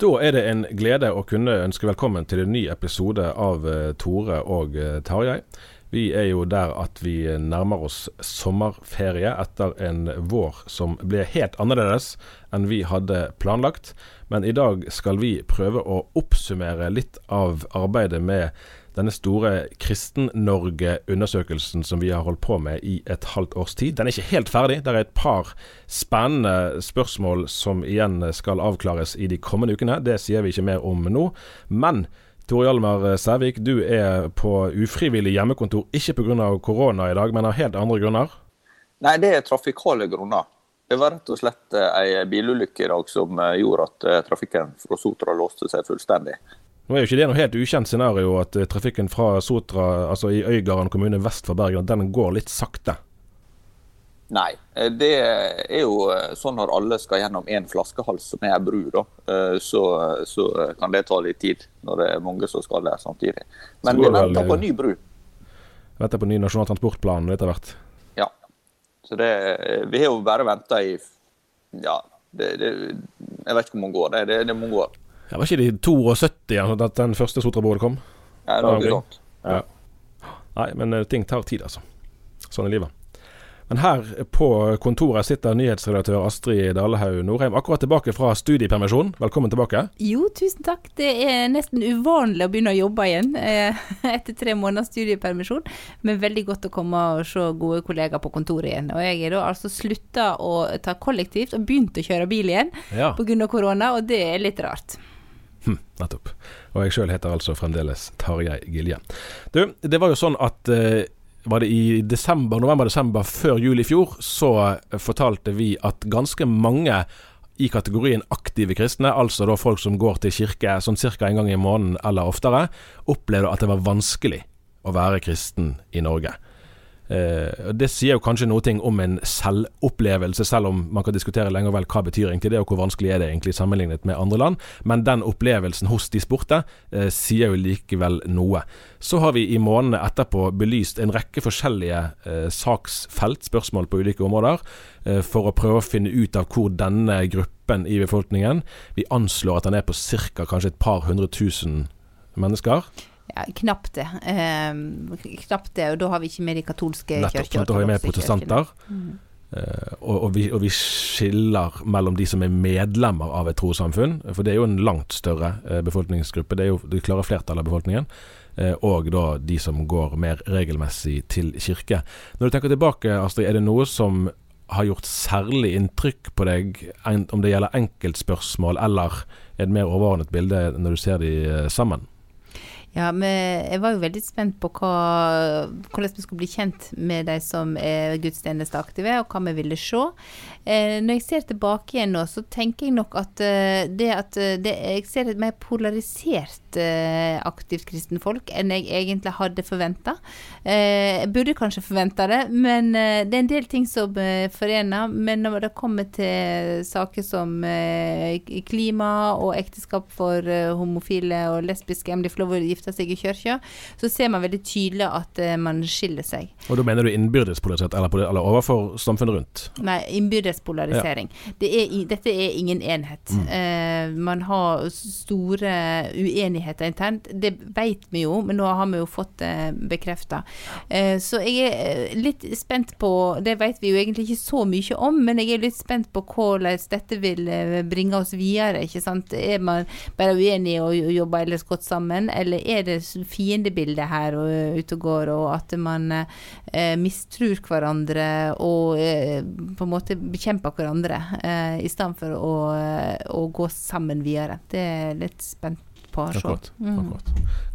Da er det en glede å kunne ønske velkommen til en ny episode av uh, Tore og uh, Tarjei. Vi er jo der at vi nærmer oss sommerferie etter en vår som ble helt annerledes enn vi hadde planlagt. Men i dag skal vi prøve å oppsummere litt av arbeidet med denne store Kristen-Norge-undersøkelsen som vi har holdt på med i et halvt års tid. Den er ikke helt ferdig. Det er et par spennende spørsmål som igjen skal avklares i de kommende ukene. Det sier vi ikke mer om nå. Men Tore Hjalmar Sævik, du er på ufrivillig hjemmekontor, ikke pga. korona i dag, men av helt andre grunner? Nei, det er trafikale grunner. Det var rett og slett ei bilulykke i dag som gjorde at trafikken fra Sotra låste seg fullstendig. Nå er jo ikke det noe helt ukjent scenario at uh, trafikken fra Sotra, altså i Øygarden kommune vest for Bergen, den går litt sakte? Nei, det er jo sånn når alle skal gjennom én flaskehals som er bru, da. Så, så, kan det ta litt tid når det er mange som skal der samtidig. Men vi venter på en ny bru. Venter på ny nasjonal transportplan etter hvert? Ja. Så det, vi har jo bare venta i Ja, det, det, jeg vet ikke hvor mange år. Det, det, det er mange år. Ja, var ikke de 72 ja, at den første Sotra-bordet kom? Ja, det var sånt. Ja. Nei, men eh, ting tar tid, altså. Sånn er livet. Men her på kontoret sitter nyhetsredaktør Astrid Dalehaug Norheim, akkurat tilbake fra studiepermisjon. Velkommen tilbake. Jo, tusen takk. Det er nesten uvanlig å begynne å jobbe igjen eh, etter tre måneders studiepermisjon. Men veldig godt å komme og se gode kollegaer på kontoret igjen. Og jeg er da altså slutta å ta kollektivt og begynt å kjøre bil igjen ja. av korona, og det er litt rart. Hm, nettopp. Og jeg sjøl heter altså fremdeles Tarjei Gilje. Du, det var jo sånn at eh, var det i desember, november-desember før jul i fjor, så fortalte vi at ganske mange i kategorien aktive kristne, altså da folk som går til kirke sånn ca. en gang i måneden eller oftere, opplevde at det var vanskelig å være kristen i Norge. Eh, det sier jo kanskje noe om en selvopplevelse, selv om man kan diskutere lenge og vel hva betyr egentlig det, og hvor vanskelig er det egentlig sammenlignet med andre land. Men den opplevelsen hos de spurte eh, sier jo likevel noe. Så har vi i månedene etterpå belyst en rekke forskjellige eh, saksfelt, spørsmål på ulike områder, eh, for å prøve å finne ut av hvor denne gruppen i befolkningen Vi anslår at den er på ca. kanskje et par hundre tusen mennesker. Ja, knapt det. Eh, knapt det, og da har vi ikke med de katolske Nettopp, Da har vi med protestanter. Mm. Eh, og, og, vi, og, vi, skiller mellom de som er medlemmer av et trossamfunn, for det er jo en langt større uh, befolkningsgruppe, det er jo det klare flertallet av befolkningen, eh, og da de som går mer regelmessig til kirke. Når du tenker tilbake, Astrid, er det noe som har gjort særlig inntrykk på deg, om det gjelder enkeltspørsmål, eller er det mer overordnet bilde når du ser de sammen? Ja, men jeg var jo veldig spent på hva, hvordan vi skulle bli kjent med de som er gudstjenesteaktive, og hva vi ville se. Eh, når jeg ser tilbake igjen nå, så tenker jeg nok at eh, det at eh, det, jeg ser et mer polarisert aktivt kristenfolk enn jeg egentlig hadde forventa. Jeg burde kanskje forventa det, men det er en del ting som forener. Men når det kommer til saker som klima og ekteskap for homofile og lesbiske, om de får lov å gifte seg i kirka, så ser man veldig tydelig at eh, man skiller seg. Og da mener du innbyrdes polarisert, eller, eller overfor samfunnet rundt? Nei, innbyrdes polarisering. Det er, dette er ingen enhet. Eh, man har store uenigheter internt. Det vet vi jo, men nå har vi jo fått det eh, bekrefta. Eh, så jeg er eh, litt spent på Det vet vi jo egentlig ikke så mye om, men jeg er litt spent på hvordan dette vil eh, bringe oss videre. ikke sant? Er man bare uenig og jobber ellers godt sammen, eller er det s- fiendebilde her og ute og går, og at man eh, mistrur hverandre og eh, på en måte bekjemper hverandre, eh, i stedet for å, eh, å gå sammen videre. Det er litt spent på. Akkurat. Mm. akkurat.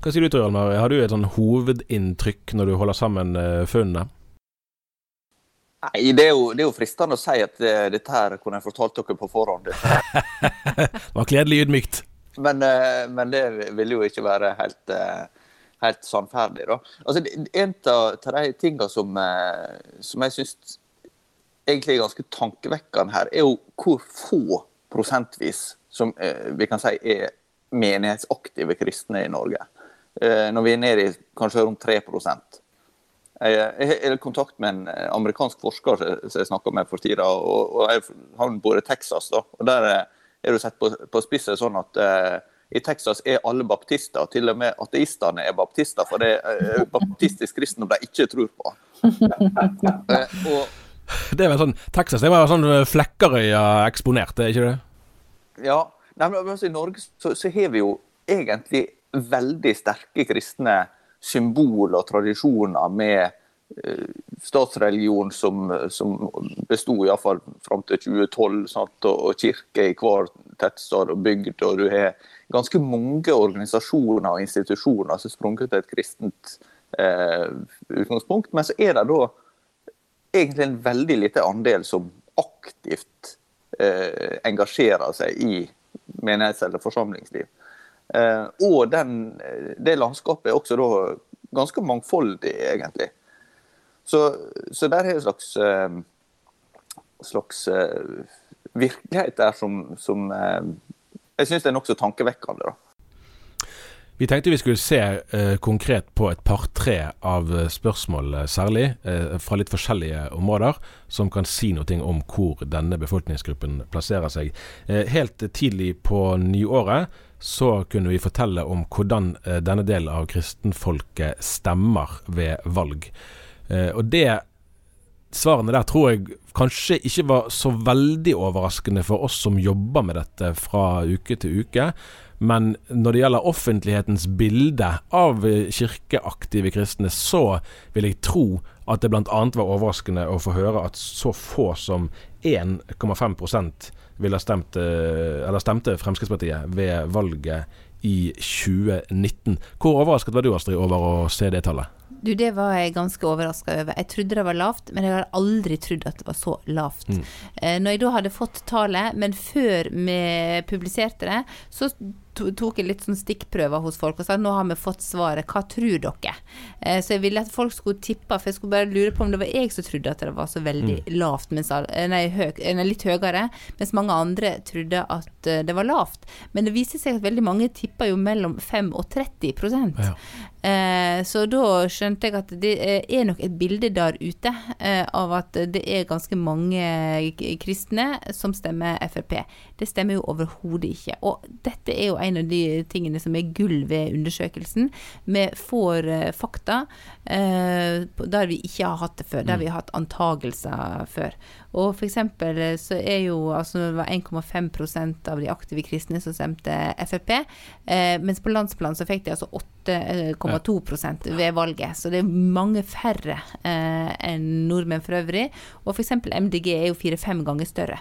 Hva sier du til Hjalmar, har du et sånn hovedinntrykk når du holder sammen uh, funnene? Nei, det er, jo, det er jo fristende å si at eh, dette her kunne jeg fortalt dere på forhånd. Det var kledelig ydmykt. Men, eh, men det ville jo ikke være helt, eh, helt sannferdig. Da. Altså, en av de tingene som, eh, som jeg syns egentlig er ganske tankevekkende her, er jo hvor få prosentvis som vi kan si er menighetsaktive kristne i Norge. Når vi er nede i kanskje rundt 3 jeg er kontakt med en amerikansk forsker som jeg snakker med for tida. og, jeg, Han bor i Texas. da, og Der er det sett på, på spisset sånn at eh, i Texas er alle baptister. Til og med ateistene er baptister, for det er eh, baptistisk kristendom de ikke tror på. Eh, og Det er vel sånn Texas det var sånn eh, Flekkerøya eksponert, er ikke det? Ja, nei, men altså, I Norge så, så har vi jo egentlig veldig sterke kristne symboler og tradisjoner med statsreligion som, som besto iallfall fram til 2012, sant? Og, kirke i hver tettstad og bygd. Og du har ganske mange organisasjoner og institusjoner som er sprunget til et kristent eh, utgangspunkt. Men så er det da egentlig en veldig lite andel som aktivt eh, engasjerer seg i menighets- eller forsamlingsliv. Eh, og den, det landskapet er også da ganske mangfoldig, egentlig. Så, så der er en slags, eh, slags eh, virkelighet der som, som eh, jeg syns er nokså tankevekkende. da. Vi tenkte vi skulle se eh, konkret på et par-tre av spørsmål, særlig eh, fra litt forskjellige områder, som kan si noe om hvor denne befolkningsgruppen plasserer seg. Eh, helt tidlig på nyåret så kunne vi fortelle om hvordan denne delen av kristenfolket stemmer ved valg. Eh, og det svarene der tror jeg kanskje ikke var så veldig overraskende for oss som jobber med dette fra uke til uke. Men når det gjelder offentlighetens bilde av kirkeaktive kristne, så vil jeg tro at det bl.a. var overraskende å få høre at så få som 1,5% ville stemt, eh, eller stemte Fremskrittspartiet ved valget i 2019. Hvor overrasket var du, Astrid, over å se det tallet? Du, det var jeg ganske overraska over. Jeg trodde det var lavt, men jeg hadde aldri trodd at det var så lavt. Mm. Eh, når jeg da hadde fått tallet, men før vi publiserte det, så tok jeg litt sånn stikkprøver hos folk og sa nå har vi fått svaret, hva tror dere? Eh, så jeg ville at folk skulle tippe, for jeg skulle bare lure på om det var jeg som trodde at det var så veldig lavt, mens, eh, nei, høy, eh, nei, litt høyere, mens mange andre trodde at det var lavt. Men det viser seg at veldig mange tipper jo mellom 5 og 30 Ja. Eh, så da skjønte jeg at det er nok et bilde der ute av at det er ganske mange kristne som stemmer Frp. Det stemmer jo overhodet ikke. Og dette er jo en av de tingene som er gull ved undersøkelsen. Vi får eh, fakta eh, der vi ikke har hatt det før, der vi har hatt antagelser før. Og for eksempel eh, så er jo altså det var 1,5% av de aktive kristne som stemte Frp, eh, mens på landsplan så fikk de altså 8,2% ved valget. Så det er mange færre eh, enn nordmenn for øvrig. Og f.eks. MDG er jo fire-fem ganger større.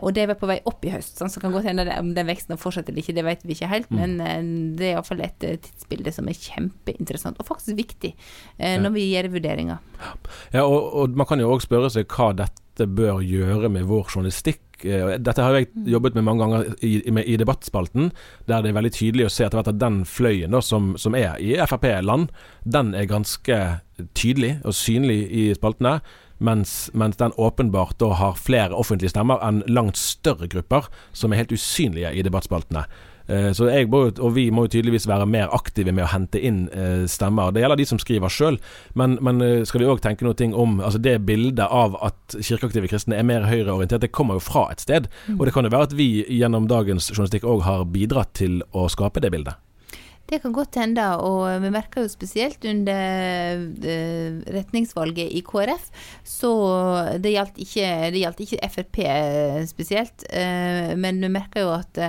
Og det var på vei opp i høst, så kan godt hende om den veksten fortsetter eller ikke, det vet vet vi ikke helt, men eh, det er iallfall et eh, tidsbilde som er kjempeinteressant, og faktisk viktig eh, når vi gjør vurderinger. Ja, og, og man kan jo òg spørre seg hva dette bør gjøre med vår journalistikk. Dette har jeg jobbet med mange ganger i, i debattspalten, der det er veldig tydelig å se etter hvert at den fløyen da, som, som er i Frp-land, den er ganske tydelig og synlig i spaltene. Mens, mens den åpenbart da har flere offentlige stemmer enn langt større grupper som er helt usynlige i debattspaltene. Eh, Så jeg må, og vi må jo tydeligvis være mer aktive med å hente inn eh, stemmer. Det gjelder de som skriver sjøl, men, men eh, skal vi òg tenke noe om altså det bildet av at kirkeaktive kristne er mer høyreorientert, det kommer jo fra et sted. Og det kan jo være at vi gjennom dagens journalistikk òg har bidratt til å skape det bildet. Det kan godt hende, og vi merker jo spesielt under retningsvalget i KrF, så det gjaldt ikke, det gjaldt ikke Frp spesielt, men vi merker jo at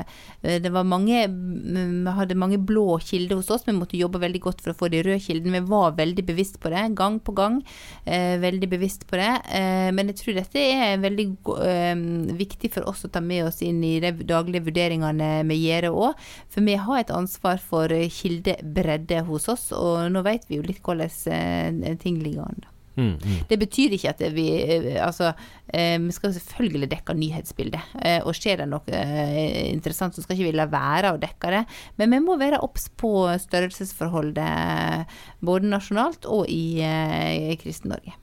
det var mange Vi hadde mange blå kilder hos oss, vi måtte jobbe veldig godt for å få de røde kildene. Vi var veldig bevisst på det, gang på gang. eh, Veldig bevisst på det. eh, Men jeg tror dette er veldig eh, viktig for oss å ta med oss inn i de daglige vurderingene vi gjør òg. For vi har et ansvar for eh, kildebredde hos oss, og nå vet vi jo litt hvordan eh, ting ligger an. Mm, mm. Det betyr ikke at vi eh, Altså, eh, vi skal selvfølgelig dekke nyhetsbildet. eh, Og skjer det noe eh, interessant, så skal ikke vi la være å dekke det. Men vi må være obs på størrelsesforholdet både nasjonalt og i, eh, i Kristen-Norge.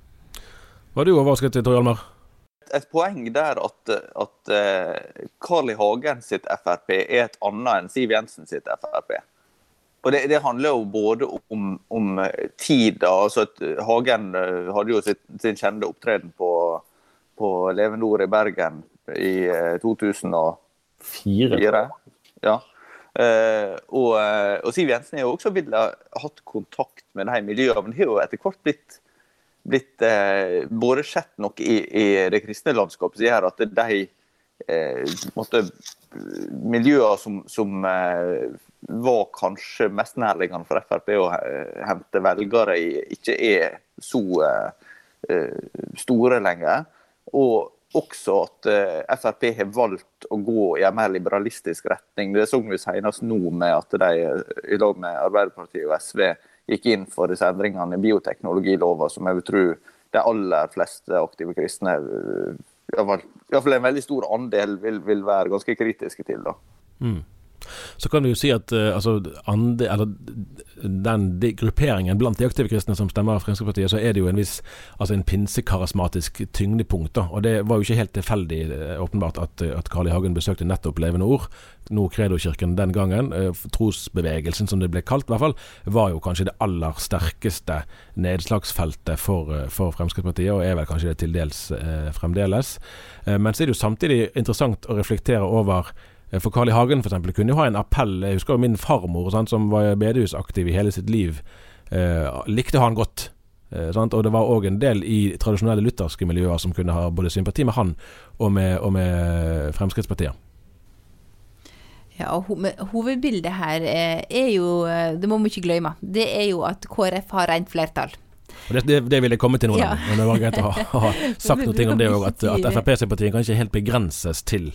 Var du overrasket, Tor Hjalmar? Et poeng der at, at uh, Carl I. Hagen sitt Frp er et annet enn Siv Jensen sitt Frp. Og det, det handler jo både om, om tid da, altså at Hagen eh, hadde jo sitt, sin kjente opptreden på, på Levende Ord i Bergen i eh, 2004. Ja. Uh, og, eh, og Siv Jensen er jo også ville hatt kontakt med de miljøene, men det har jo etter hvert blitt blitt uh, både sett noe i, i det kristne landskapet som gjør at de uh, måtte, miljøer som, som eh, var kanskje mest nærliggende for Frp å eh, hente velgere i, ikke er så eh, eh, store lenger. Og også at Frp har valgt å gå i en mer liberalistisk retning. Det så vi senest nå med at de i lag med Arbeiderpartiet og SV gikk inn for disse endringene i bioteknologiloven, som jeg vil tro de aller fleste aktive kristne, iallfall en veldig stor andel, vil, vil være ganske kritiske til. da. Mm. Så kan vi jo si at uh, altså, ande, eller, den de, grupperingen blant de aktive kristne som stemmer Fremskrittspartiet, så er det jo en viss altså en pinsekarismatisk tyngdepunkt. da, og Det var jo ikke helt tilfeldig eh, åpenbart at, at Carl I. Hagen besøkte nettopp Levende Ord. Nordkredokirken den gangen, uh, trosbevegelsen som det ble kalt, i hvert fall, var jo kanskje det aller sterkeste nedslagsfeltet for, uh, for Fremskrittspartiet, og er vel kanskje det til dels eh, fremdeles. Eh, men så er det jo samtidig interessant å reflektere over Eh, for Carl I. Hagen for eksempel, kunne jo ha en appell. Jeg husker jo min farmor sant, som var bedehusaktiv i hele sitt liv. Eh, likte han godt. Eh? Og det var òg en del i tradisjonelle lutherske miljøer som kunne ha både sympati med han og med, og med Fremskrittspartiet. Ja, og Hovedbildet her eh, er jo, eh, det må vi ikke glemme, det er jo at KrF har rent flertall. Og det, det, det vil jeg komme til nå, Ja. men det var greit å ha, ha sagt noe om det òg. At, at Frp-sympatien kan ikke helt begrenses til,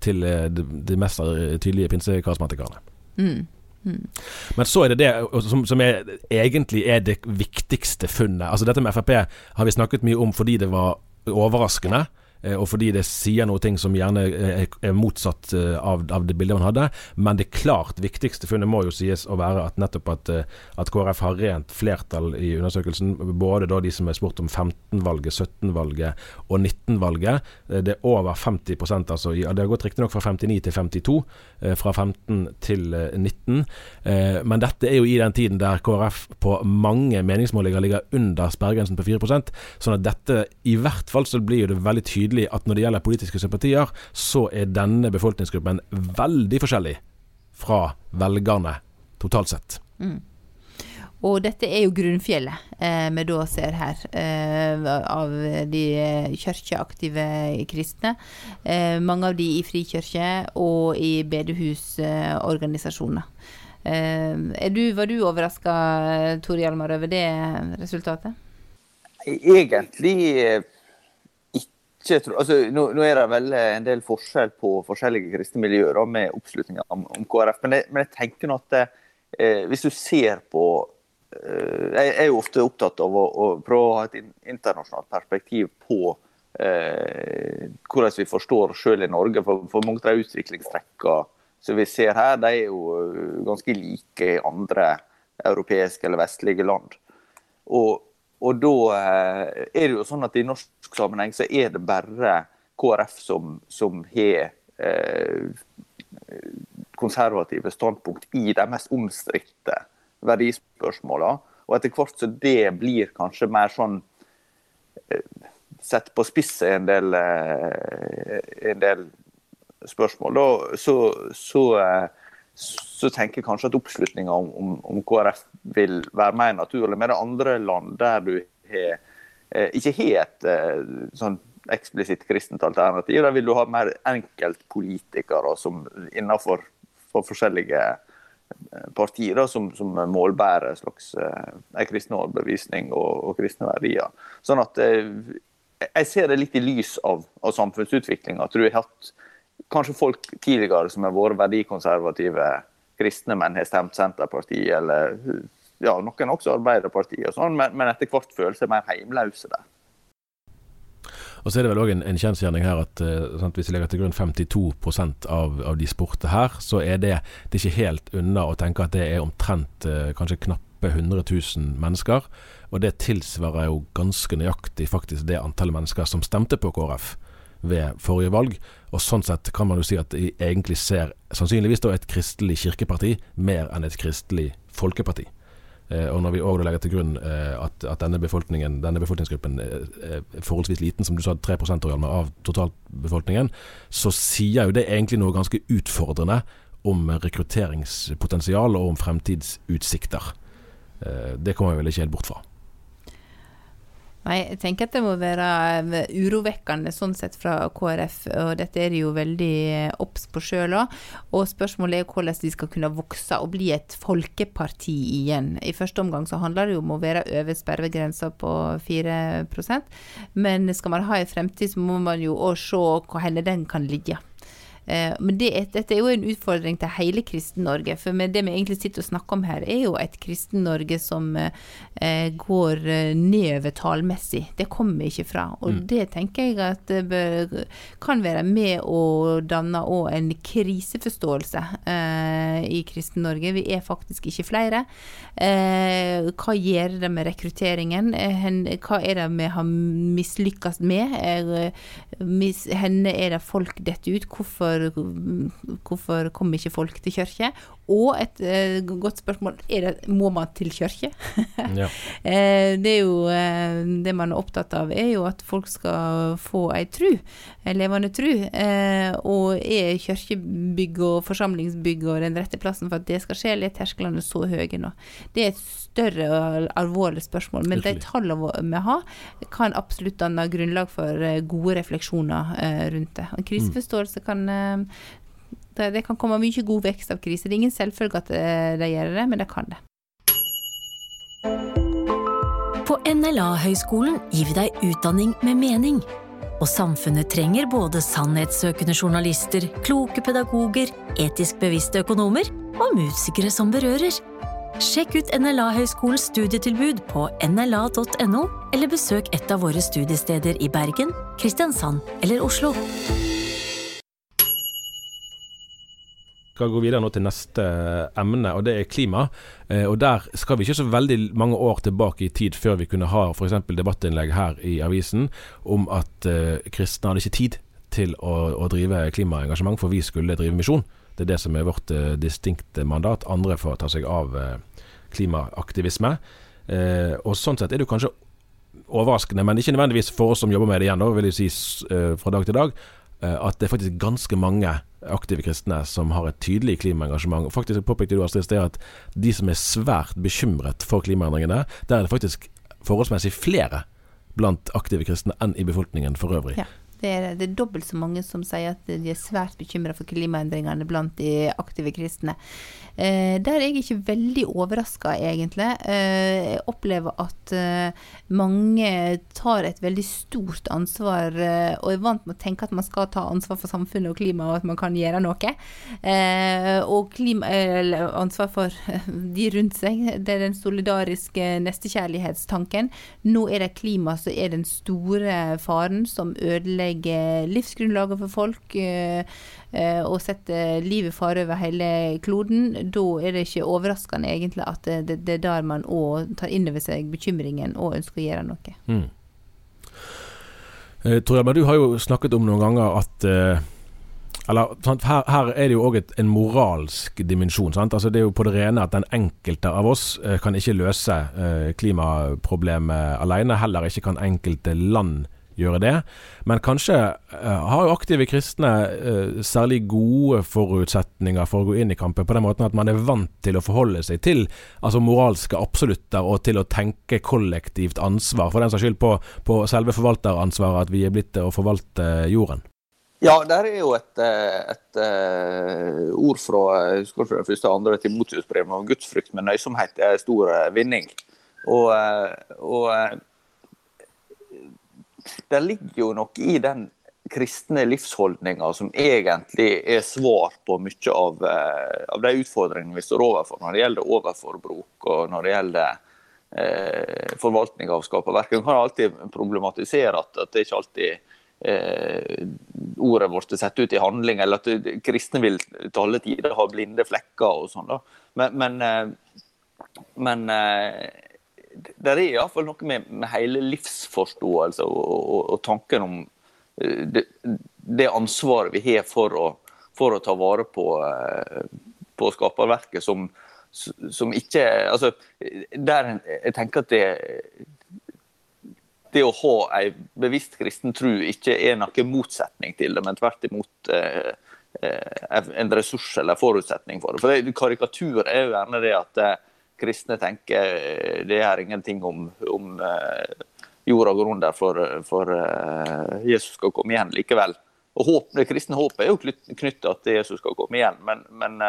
til eh, de, de mest tydelige pinsekarismatikerne. Mm. Mm. Men så er det det som, som er, egentlig er det viktigste funnet. Altså Dette med Frp har vi snakket mye om fordi det var overraskende. Eh, Og fordi det sier noe ting som gjerne er, er motsatt eh, av, av det bildet man hadde. Men det klart viktigste funnet må jo sies å være at nettopp at, eh, at KrF har rent flertall i undersøkelsen. Både da de som er spurt om 15-valget, 17-valget og 19-valget. Eh, Det er over 50 altså. Det har gått riktignok fra 59 til 52. eh, Fra 15 til eh, 19. Eh, Men dette er jo i den tiden der KrF på mange meningsmålinger ligger under sperregrensen på 4% Sånn at dette, i hvert fall så blir jo det veldig tydelig at når det gjelder politiske sympatier, så er denne befolkningsgruppen veldig forskjellig fra velgerne totalt sett. Mm. Og dette er jo grunnfjellet eh, vi da ser her, eh, av de kirkeaktive kristne. Eh, mange av de i frikirke og i bedehusorganisasjoner. Eh, er du, var du overraska, Tor Hjalmar, over det resultatet? Egentlig ikke tro, altså, nå, nå, er det vel en del forskjell på forskjellige kristne miljøer med oppslutninga om, om, KrF, men jeg, men jeg tenker nå at eh, hvis du ser på eh, Jeg er jo ofte opptatt av å, å prøve å ha et internasjonalt perspektiv på eh, hvordan vi forstår oss selv i Norge. For, for mange av utviklingstrekkene som vi ser her, de er jo eh, ganske like i andre europeiske eller vestlige land. Og, og da eh, er det jo sånn at i norsk sammenheng så er det bare KrF som, som har eh, konservative standpunkt i de mest omstridte verdispørsmålene. Og etter hvert så det blir kanskje mer sånn eh, sett på spisset en del, eh, en del spørsmål, da, så, så, så, tenker jeg kanskje at oppslutninga om, om, om, KrF vil være mer naturlig. Med det andre land der du har, ikke har et sånn eksplisitt kristent alternativ, der vil du ha mer enkeltpolitikere som innenfor for forskjellige partier da, som, som målbærer en slags en kristen overbevisning og, og, kristne verdier. Sånn at Jeg ser det litt i lys av, av samfunnsutviklinga. At du har hatt kanskje folk tidligere som har vært verdikonservative kristne, men har stemt Senterpartiet, eller ja, noen også Arbeiderpartiet, og sånn, men, men etter hvert føler seg mer heimløse der. Og så er det vel òg en, en kjensgjerning her at uh, sant, hvis vi legger til grunn 52% av, av de spurte her, så er det, det er ikke helt unna å tenke at det er omtrent uh, kanskje knappe 100 000 mennesker. Og det tilsvarer jo ganske nøyaktig faktisk det antallet mennesker som stemte på KrF ved forrige valg. Og sånn sett kan man jo si at de egentlig ser sannsynligvis da et kristelig kirkeparti mer enn et kristelig folkeparti. Eh, og når vi òg legger til grunn eh, at, at, denne, befolkningen, denne befolkningsgruppen er forholdsvis liten, som du sa 3% av totalbefolkningen, så sier jo det egentlig noe ganske utfordrende om rekrutteringspotensial og om fremtidsutsikter. Eh, det kommer vi vel ikke helt bort fra. Nei, jeg tenker at det må være eh, urovekkende sånn sett fra KrF, og dette er de jo veldig eh, obs på sjøl òg. Og spørsmålet er hvordan de skal kunne vokse og bli et folkeparti igjen. I første omgang så handler det jo om å være over sperregrensa på 4% men skal man ha en fremtid, så må man jo òg se hvor den kan ligge. Eh, men det, dette er jo en utfordring til hele Kristen-Norge. For det vi egentlig sitter og snakker om her, er jo et Kristen-Norge som eh, går eh, nedover tallmessig. Det kommer vi ikke fra. Og mm. det tenker jeg at bør, kan være med å danne òg en kriseforståelse eh, i Kristen-Norge. Vi er faktisk ikke flere. Eh, hva gjør det med rekrutteringen? Hva er det vi har mislykkes med? Henne er det folk detter ut? Hvorfor hvorfor, hvorfor kommer ikke folk til kirke? Og et eh, godt spørsmål er det, må man til kirke? ja. eh, det er jo eh, det man er opptatt av, er jo at folk skal få ei tru, ei levende tru. Eh, og er kirkebygg og forsamlingsbygg og den rette plassen for at det skal skje, eller er tersklene så høye nå? Det er et større og alvorlig spørsmål, men Virkelig. de tallene vi har, kan absolutt danne grunnlag for eh, gode refleksjoner eh, rundt det. En kriseforståelse kan det, det, kan komme mye god vekst av krise. Det er ingen selvfølge at eh, de gjør det, men det kan det. På NLA-høgskolen gir vi deg utdanning med mening. Og samfunnet trenger både sannhetssøkende journalister, kloke pedagoger, etisk bevisste økonomer og musikere som berører. Sjekk ut NLA-høgskolens studietilbud på nla.no, eller besøk et av våre studiesteder i Bergen, Kristiansand eller Oslo. Skal gå videre nå til neste emne, og det er klima. Eh, og Der skal vi ikke så veldig mange år tilbake i tid før vi kunne ha f.eks. debattinnlegg her i avisen om at eh, kristne hadde ikke tid til å, å, drive klimaengasjement, for vi skulle drive misjon. Det er det som er vårt eh, distinkte mandat. Andre får ta seg av eh, klimaaktivisme. Eh, og Sånn sett er det kanskje overraskende, men ikke nødvendigvis for oss som jobber med det igjen, da, vil jeg si eh, fra dag til dag, at det er faktisk ganske mange aktive kristne som har et tydelig klimaengasjement. Faktisk påpekte du Astrid sted at de som er svært bekymret for klimaendringene, der er det faktisk forholdsmessig flere blant aktive kristne enn i befolkningen for øvrig. Ja. Det er, det er dobbelt så mange som sier at de er svært bekymra for klimaendringene blant de aktive kristne. Eh, der er jeg ikke veldig overraska, egentlig. Eh, jeg opplever at eh, mange tar et veldig stort ansvar, eh, og er vant med å tenke at man skal ta ansvar for samfunnet og klimaet, og at man kan gjøre noe. Eh, og klima, ansvar for de rundt seg. Det er den solidariske nestekjærlighetstanken. Nå er det klima som er den store faren som ødelegger livsgrunnlaget for folk. eh, eh, og setter livet i fare over hele kloden, da er det ikke overraskende egentlig at det, det, er der man òg tar inn over seg bekymringen og ønsker å gjøre noe. Mm. Eh, Tor Hjelmer, du har jo snakket om noen ganger at eh, eller, her, her er det jo òg en moralsk dimensjon. Altså, det er jo på det rene at den enkelte av oss eh, kan ikke løse eh, klimaproblemet alene. Heller ikke kan enkelte land gjøre det. Men kanskje eh, har jo aktive kristne eh, særlig gode forutsetninger for å gå inn i kampen på den måten at man er vant til å forholde seg til altså moralske absolutter og til å tenke kollektivt ansvar, for den saks skyld på, på selve forvalteransvaret, at vi er blitt til å forvalte jorden. Ja, der er jo et, eh, et, et ord fra, jeg husker fra det første og andre Timotius-brevet om gudsfrykt med nøysomhet er stor vinning. Og, og det ligger jo noe i den kristne livsholdninga som egentlig er svar på mye av, av, de utfordringene vi står overfor når det gjelder overforbruk og når det gjelder eh, forvaltning av skaperverk. En kan alltid problematisere at, at det ikke alltid eh, ordet vårt er satt ut i handling, eller at kristne vil til alle tider ha blinde flekker og sånn. Men, men, eh, men eh, det er iallfall noe med, med hele livsforståelse og, og, og tanken om eh, det, det, ansvaret vi har for å, for å ta vare på, eh, på skaperverket som, som ikke altså, der Jeg tenker at det, det å ha ei bevisst kristen tro ikke er noen motsetning til det, men tvert imot eh, eh en ressurs eller forutsetning for det. For det, Karikatur er jo gjerne det at kristne tenker eh, det er ingenting om, om jorda går under for, for Jesus skal komme igjen likevel. Og håp, Det kristne håpet er jo knytta til Jesus skal komme igjen, men, men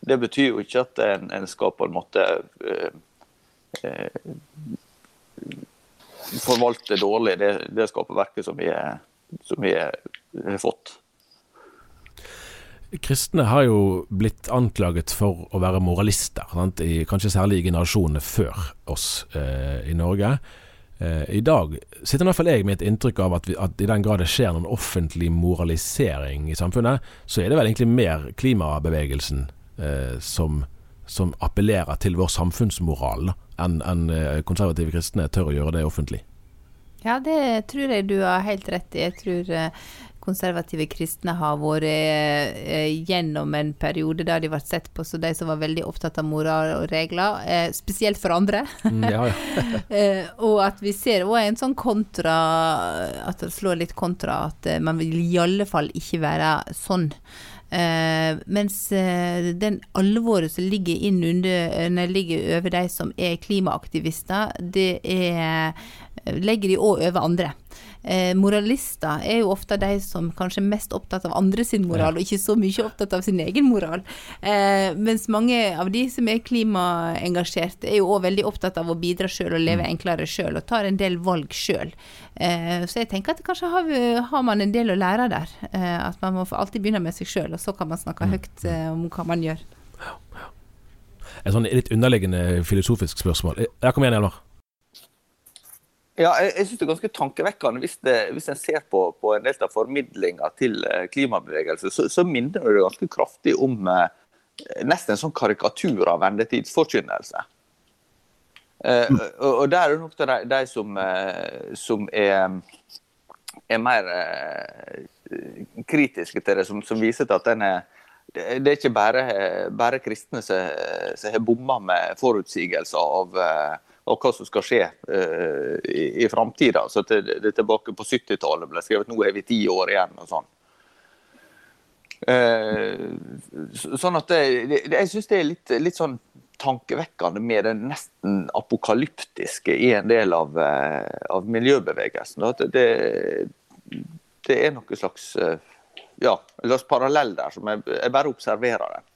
det betyr jo ikke at en, en skal på en måte eh, forvalte dårlig det, det skaperverket som vi, har fått. Kristne har jo blitt anklaget for å være moralister, I, kanskje særlig i generasjonene før oss eh, i Norge. Eh, I dag sitter i hvert fall jeg med et inntrykk av at, vi, at, i den grad det skjer noen offentlig moralisering i samfunnet, så er det vel egentlig mer klimabevegelsen eh, som, som, appellerer til vår samfunnsmoral enn en eh, konservative kristne tør å gjøre det offentlig. Ja, det tror jeg du har helt rett i. Jeg tror eh, konservative kristne har vært eh, gjennom en periode der de ble sett på som de som var veldig opptatt av moral og regler, eh, spesielt for andre. Mm, ja, ja. eh, og at vi ser òg en sånn kontra At det slår litt kontra at eh, man vil i alle fall ikke være sånn. Uh, mens uh, den alvoret som ligger inn under, ligger over de som er klimaaktivister, det er legger de òg over andre. Eh, moralister er jo ofte de som kanskje er mest opptatt av andre sin moral, og ikke så mye opptatt av sin egen moral. Eh, mens mange av de som er klimaengasjert, er jo òg veldig opptatt av å bidra sjøl og leve mm. enklere sjøl, og tar en del valg sjøl. Eh, så jeg tenker at kanskje har, har, man en del å lære der. Eh, at man må alltid begynne med seg sjøl, og så kan man snakke mm. høyt eh, om hva man gjør. Et sånn litt underliggende filosofisk spørsmål. Ja, kom igjen, Hjelmar. Ja, jeg, jeg synes Det er ganske tankevekkende hvis, det, hvis en ser på, på, en del av formidlinga til klimabevegelsen, så, så, minner det ganske kraftig om eh, nesten en sånn karikatur av vendetidsforkynnelse. Eh, mm. og, og der er det nok de, de som, eh, som er, er, mer eh, kritiske til det, som, som viser til at den er det er ikke bare, bare kristne som, som har bomma med forutsigelser av uh, og hva som skal skje uh, i, i framtida. Så det, det, er tilbake på 70-tallet ble skrevet. Nå er vi ti år igjen og sånn. Uh, sånn at det, det, Jeg syns det er litt, litt, sånn tankevekkende med det nesten apokalyptiske i en del av, uh, av miljøbevegelsen. At det, det er noe slags ja, en slags parallell der, som jeg, jeg bare observerer det.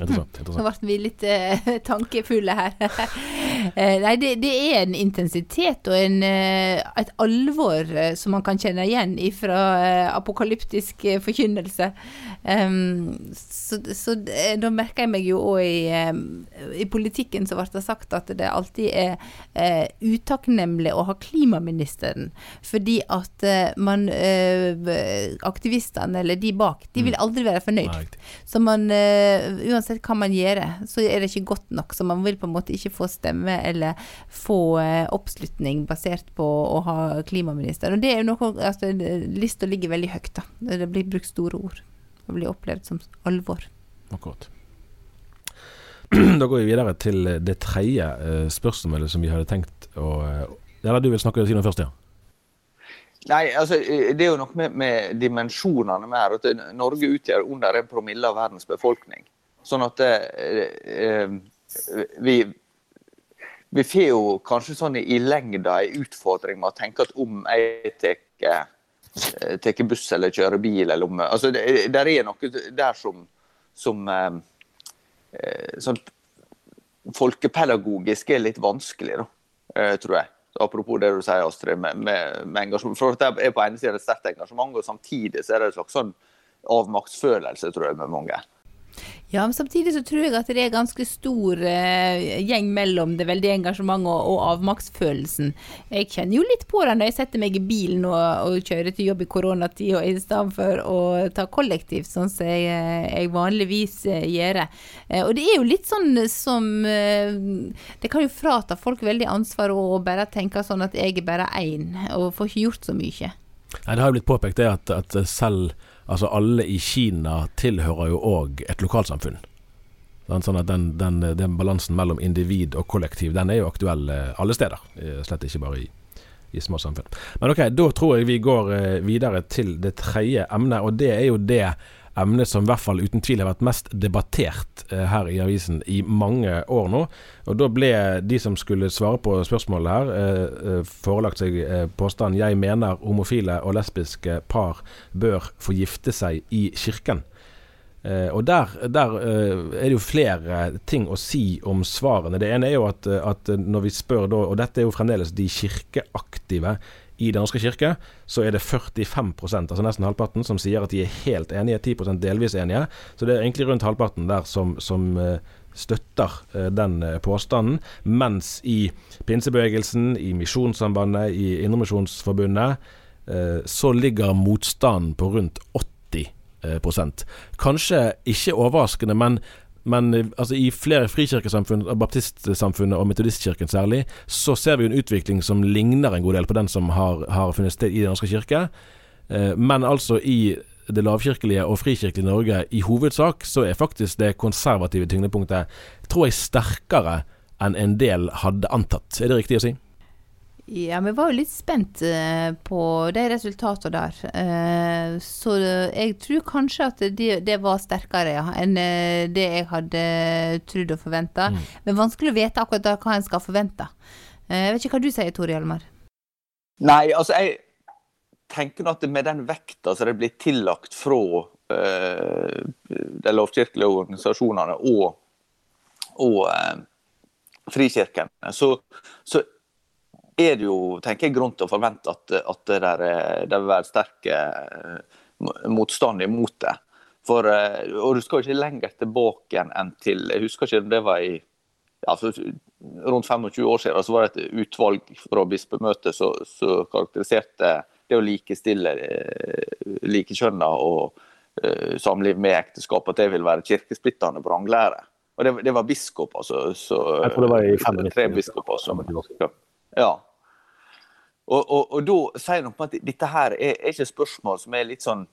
Interessant. Nå ble vi litt eh, tankefulle her. Eh, Nei, det, det er en intensitet og en, eh, et alvor eh, som man kan kjenne igjen fra apokalyptisk forkynnelse. Um, så så da merker jeg meg jo òg i, i politikken så ble det sagt at det alltid er uh, utakknemlig å ha klimaministeren, fordi at uh, man uh, Aktivistene, eller de bak, de vil aldri være fornøyd. Så man, uansett hva man gjør, så er det ikke godt nok. Så man vil på en måte ikke få stemme eller få eh, oppslutning basert på å ha klimaminister. Og det er jo noe altså, Lista ligger veldig høyt, da. Det blir brukt store ord. Det blir opplevd som alvor. Akkurat. Da går vi videre til det tredje eh, spørsmålet som vi hadde tenkt å Eller du vil snakke si noe først, ja. Nei, altså, Det er jo noe med, med dimensjonene mer. at Norge utgjør under en promille av verdens befolkning. Sånn at eh, eh, vi, vi får jo kanskje sånn i lengda en utfordring med å tenke at om jeg tar eh, buss eller kjører bil eller om altså det, Der er noe der som, som eh, eh, sånn folkepedagogisk er litt vanskelig, da, tror jeg. Apropos det du sier, Astrid, med, med, med engasjement. For det er på ene siden et sterkt engasjement, og samtidig så er det en slags sånn avmaktsfølelse, tror jeg, med mange. Ja, men samtidig så tror jeg at det er ganske stor eh, gjeng mellom det veldige engasjementet og, og avmaktsfølelsen. Jeg kjenner jo litt på det når jeg setter meg i bilen og, og kjører til jobb i koronatida i stedet for å ta kollektivt, sånn som jeg, eh, jeg vanligvis eh, gjør. Eh, og det er jo litt sånn som eh, Det kan jo frata folk veldig ansvar og bare tenke sånn at jeg er bare én, og får ikke gjort så mye. Nei, Det har jo blitt påpekt det at, at selv altså alle i Kina tilhører jo òg et lokalsamfunn. Sånn at den, den, den balansen mellom individ og kollektiv den er jo aktuell eh, alle steder. eh, Slett ikke bare i, i små samfunn. Men ok, da tror jeg vi går eh, videre til det tredje emnet, og det er jo det emnet som i hvert fall uten tvil har vært mest debattert eh, her i avisen i mange år nå. Og da ble de som skulle svare på spørsmålet her, eh, eh, forelagt seg påstanden 'Jeg mener homofile og lesbiske par bør få gifte seg i kirken'. Eh, og der, der eh, er det jo flere ting å si om svarene. Det ene er jo at, at når vi spør da, og dette er jo fremdeles de kirkeaktive i Den norske kirke, så er det 45% altså nesten halvparten, som sier at de er helt enige, 10% delvis enige. Så det er egentlig rundt halvparten der som, som eh, støtter eh, den eh, påstanden. Mens i pinsebevegelsen, i Misjonssambandet, i Indremisjonsforbundet, så ligger motstanden på rundt 80 eh, prosent. Kanskje ikke overraskende, men men eh, altså, i flere frikirkesamfunn, baptistsamfunnet og metodistkirken særlig, så ser vi en utvikling som ligner en god del på den som har, har funnet sted i Den norske kirke. Eh, men altså i det lavkirkelige og frikirkelige Norge i hovedsak, så er faktisk det konservative tyngdepunktet tror jeg sterkere enn en del hadde antatt. Er det riktig å si? Ja, vi var jo litt spent eh, på de resultatene der. Eh, så jeg tror kanskje at det, det var sterkere ja, enn eh, det jeg hadde trodd og forventa. Men vanskelig å vite akkurat da hva en skal forvente. Eh, jeg vet ikke hva du sier, Tor Hjalmar? Nei, altså jeg tenker nå at med den vekta som det blir tillagt fra eh, de lovkirkelige organisasjonene og, og eh, frikirken, så, så er det jo tenker jeg, grunn til å forvente at, at det, der, er- det vil være sterk eh, motstand imot det. For, eh, og du skal ikke lenger tilbake enn til Jeg husker ikke om det var i ja, for rundt 25 år siden så var det et utvalg fra bispemøtet som som karakteriserte det å likestille eh, likekjønna og eh, samliv med ekteskap, at det vil være kirkesplittende vranglære. Og det, det var biskop, altså. Så, Jeg tror det var i 95. Tre biskoper som Ja. Og, og, og da sier noe om at dette her er, er ikke spørsmål som er litt sånn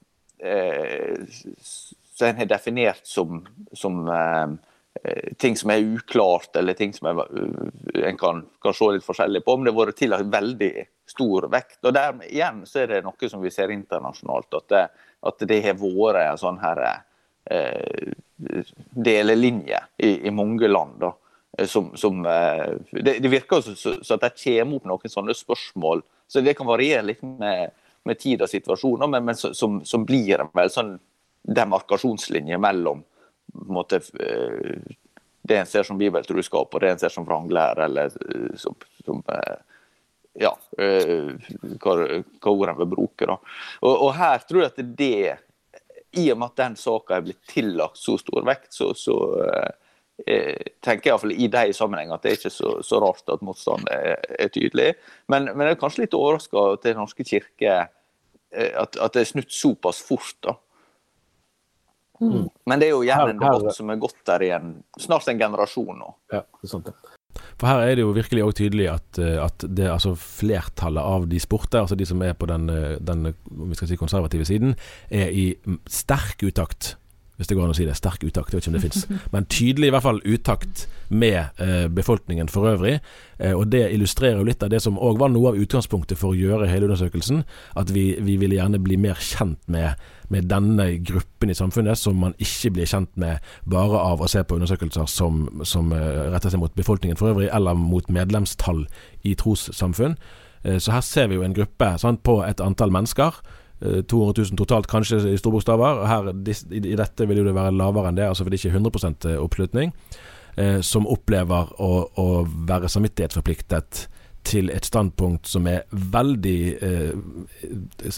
eh, Som en har definert som, som eh, eh, ting som er uklart, eller ting som er, eh, en kan, kan se litt forskjellig på. Men det har vært tillagt veldig stor vekt. Og der igjen så er det noe som vi ser internasjonalt, at det, at det har vært en sånn her eh, delelinje i, i mange land. da eh, som, som eh, det, det virker jo som at det kommer opp noen sånne spørsmål. Så det kan variere litt med, med tid og situasjoner, men, men som, som, blir en vel sånn demarkasjonslinje mellom måte, eh, det en ser som bibeltruskap og det en ser som vranglære, eller eh, som, som eh, ja, hva, hva ord en vil bruke. da. Og, og, her tror jeg at det, i og med at den saka er blitt tillagt så stor vekt, så, så eh, tenker iallfall i de sammenhengene at det er ikke så, så rart at motstanden er, er, tydelig. Men, men jeg er kanskje litt overraska til Den norske kirke at, at det er snudd såpass fort. da. Mm. Men det er jo gjerne en debatt som er gått der i en, snart en generasjon nå. Ja, det er sant det. For her er det jo virkelig òg tydelig at, eh, at det, altså flertallet av de sporter, altså de som er på den, eh, den vi skal si konservative siden, er i sterk utakt hvis det går an å si det. Sterk utakt, jeg vet ikke om det fins. Men tydelig i hvert fall utakt med eh, befolkningen for øvrig. Eh, og det illustrerer jo litt av det som òg var noe av utgangspunktet for å gjøre hele undersøkelsen. At vi, vi ville gjerne bli mer kjent med, med, denne gruppen i samfunnet, som man ikke blir kjent med bare av å se på undersøkelser som, som eh, retter seg mot befolkningen for øvrig, eller mot medlemstall i trossamfunn. Uh, så her ser vi jo en gruppe sant, på et antall mennesker 200 000 totalt, kanskje i store bokstaver. Her, i, dette vil jo det være lavere enn det, altså for det er ikke 100 eh, oppslutning. Eh, som opplever å, å være samvittighetsforpliktet til et standpunkt som er veldig eh,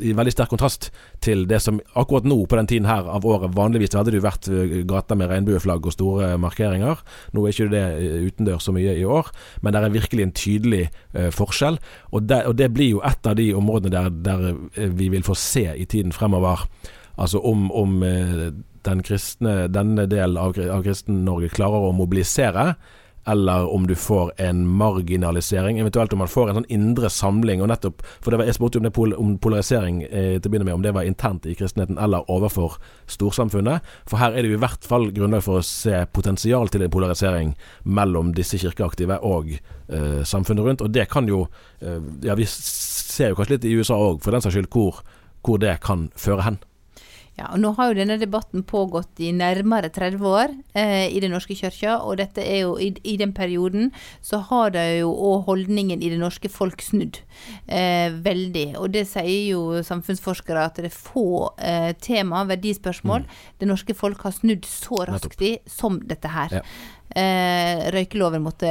i veldig sterk kontrast til det som akkurat nå, på den tiden her av året Vanligvis hadde det vært gata gater med regnbueflagg og store markeringer. Nå er ikke det eh, utendørs så mye i år, men det er virkelig en tydelig eh, forskjell. Og det, og det, blir jo et av de områdene der, der, eh, vi vil få se i tiden fremover. Altså om, om den kristne, denne delen av, av Kristen-Norge klarer å mobilisere eller om du får en marginalisering, eventuelt om man får en sånn indre samling. og nettopp, for var, Jeg spurte om, det pol om polarisering eh, til å begynne med, om det var internt i kristenheten eller overfor storsamfunnet. For her er det jo i hvert fall grunnlag for å se potensial til en polarisering mellom disse kirkeaktive og eh, samfunnet rundt. Og det kan jo eh, Ja, vi ser jo kanskje litt i USA òg, for den saks skyld, hvor, hvor det kan føre hen. Ja, og Nå har jo denne debatten pågått i nærmere 30 år eh, i Den norske kirka, og dette er jo i, i, den perioden så har det jo òg holdningen i det norske folk snudd eh, veldig. Og det sier jo samfunnsforskere at det er få eh, tema, verdispørsmål, mm. det norske folk har snudd så raskt i som dette her. Ja. Eh, røykeloven måtte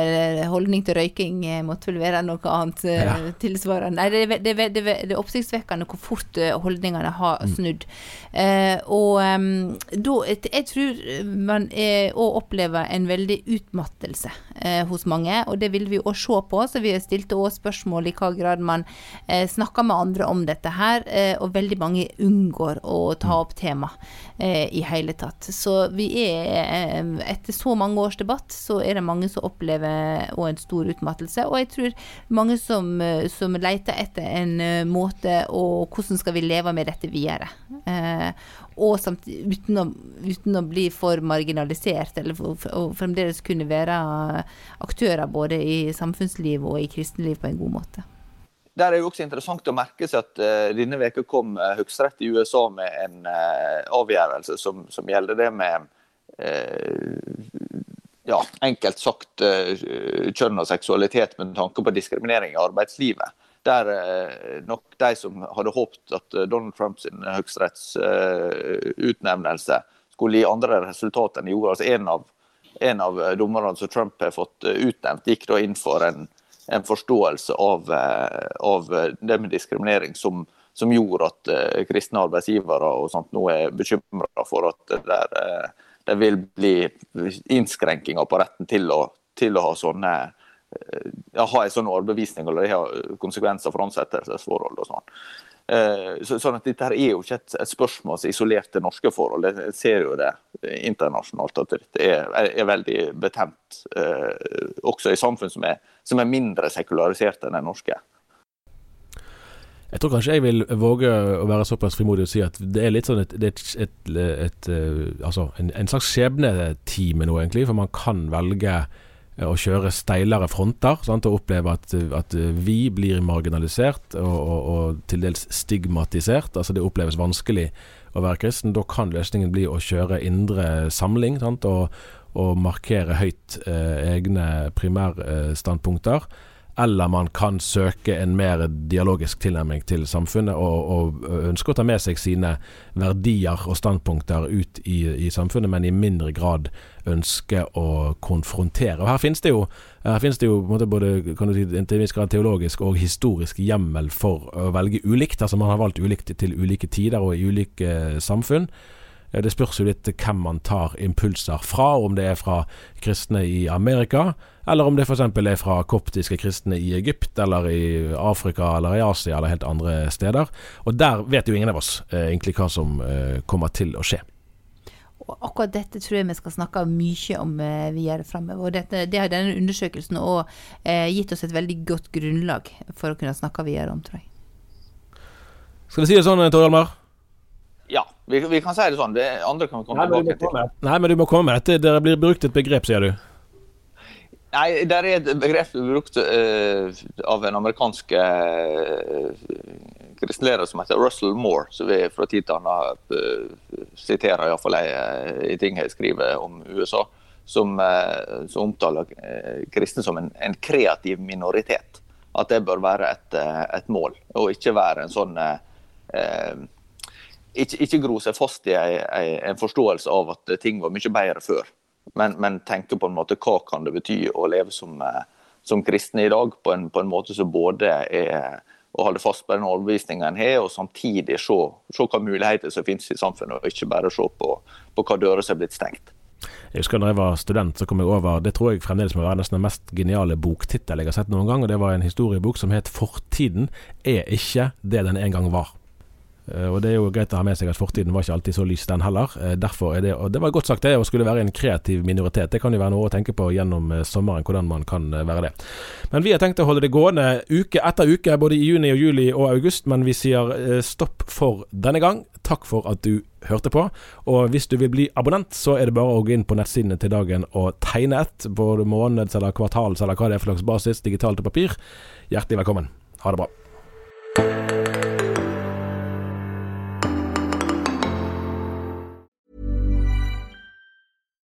Holdning til røyking eh, måtte vel være noe annet eh, ja. tilsvarende. Nei, det, det, det, det, er oppsiktsvekkende hvor fort eh, holdningene har mm. snudd. Eh, og um, da Jeg tror man òg opplever en veldig utmattelse eh, hos mange, og det vil vi òg se på. Så vi stilte òg spørsmål i hva grad man snakker med andre om dette her, og veldig mange unngår å ta opp tema i hele tatt. Så vi er, etter så mange års debatt debatt, så er det mange som opplever en stor utmattelse. Og jeg tror mange som, eh, som leter etter en uh, måte og hvordan skal vi leve med dette videre. Eh, og samtidig, uten, å, uten, å, bli for marginalisert, eller for, for, fremdeles kunne være aktører både i samfunnsliv og i kristenliv på en god måte. Der er jo også interessant å merke seg at uh, denne veka kom uh, Høyesterett i USA med en uh, avgjørelse som, som, gjelder det med ja, enkelt sagt eh, kjønn og seksualitet med tanke på diskriminering i arbeidslivet. Der eh, nok de som hadde håpet at eh, Donald Trumps høyesterettsutnevnelse skulle gi andre resultat enn de gjorde. altså En av, av dommerne som Trump har fått utnevnt, gikk da inn for en, en forståelse av, av, det med diskriminering som, som gjorde at kristne arbeidsgivere og sånt nå er bekymra for at det der det vil bli innskrenkinger på retten til å, til å ha sånne eh, ja, ha en sånn overbevisning eller det har konsekvenser for ansettelsesforhold og sånn. Eh, så, sånn at Dette her er jo ikke et, et spørsmål som er isolert til norske forhold. Jeg ser jo det internasjonalt at dette er, er veldig betent, eh, også i samfunn som er, som er mindre sekulariserte enn det norske. Jeg tror kanskje jeg vil våge å være såpass frimodig og si at det er litt sånn et, et, et, et eh, Altså en, en slags skjebnetime nå, egentlig. For man kan velge eh, å kjøre steilere fronter sant, og oppleve at, at, vi blir marginalisert og, og, og, til dels stigmatisert. Altså det oppleves vanskelig å være kristen. Da kan løsningen bli å kjøre indre samling sant, og, og markere høyt eh, egne primærstandpunkter. Eh, eller man kan søke en mer dialogisk tilnærming til samfunnet og, og ønske å ta med seg sine verdier og standpunkter ut i, i samfunnet, men i mindre grad ønske å konfrontere. Og Her finnes det jo, finnes det jo både kan si, teologisk og historisk hjemmel for å velge ulikt. Altså Man har valgt ulikt til ulike tider og i ulike samfunn. Eh, det spørs jo litt hvem man tar impulser fra, om det er fra kristne i Amerika, eller om det f.eks. er fra koptiske kristne i Egypt, eller i Afrika, eller i Asia, eller helt andre steder. Og der vet jo ingen av oss eh, egentlig hva som eh, kommer til å skje. Og akkurat dette tror jeg vi skal snakke mye om videre framover. Dette, det har denne undersøkelsen òg gitt oss et veldig godt grunnlag for å kunne snakke videre om, tror jeg. Skal vi si det sånn, Tor Hjalmar? Ja, vi, vi, kan si det sånn. Det andre kan komme Nei, tilbake til. Nei, men du må komme med dette. Det blir brukt et begrep, sier du? Nei, det er et begrep brukt uh, av en amerikansk uh, som heter Russell Moore, som vi fra tid til annen uh, siterer iallfall i ting jeg skriver om USA, som, uh, som omtaler kristne som en, en, kreativ minoritet. At det bør være et, et mål, og ikke være en sånn ikke, ikke gro seg fast i en forståelse av at ting var mye bedre før men, men tenke på en måte hva kan det bety å leve som, eh, som kristne i dag, på en, på en, måte som både er å holde fast på den overbevisninga en har, og samtidig se, se hva muligheter som finnes i samfunnet, og ikke bare se på, på hva dører som er blitt stengt. Jeg husker da jeg var student, så kom jeg over Det tror jeg fremdeles må være nesten den mest geniale boktittel jeg har sett noen gang. og Det var en historiebok som het 'Fortiden er ikke det den en gang var'. Eh, og Det er jo greit å ha med seg at fortiden var ikke alltid så lys, den heller. Eh, derfor er det, og det var godt sagt det, å skulle være en kreativ minoritet. Det kan jo være noe å tenke på gjennom eh, sommeren, hvordan man kan være det. Men vi har tenkt å holde det gående uke etter uke, både i juni og juli og august. Men vi sier stopp for denne gang. Takk for at du hørte på. Og hvis du vil bli abonnent, så er det bare å gå inn på nettsidene til dagen og tegne et, både måneds- eller kvartals- eller hva det er for slags basis, digitalt og papir. Hjertelig velkommen. Ha det bra.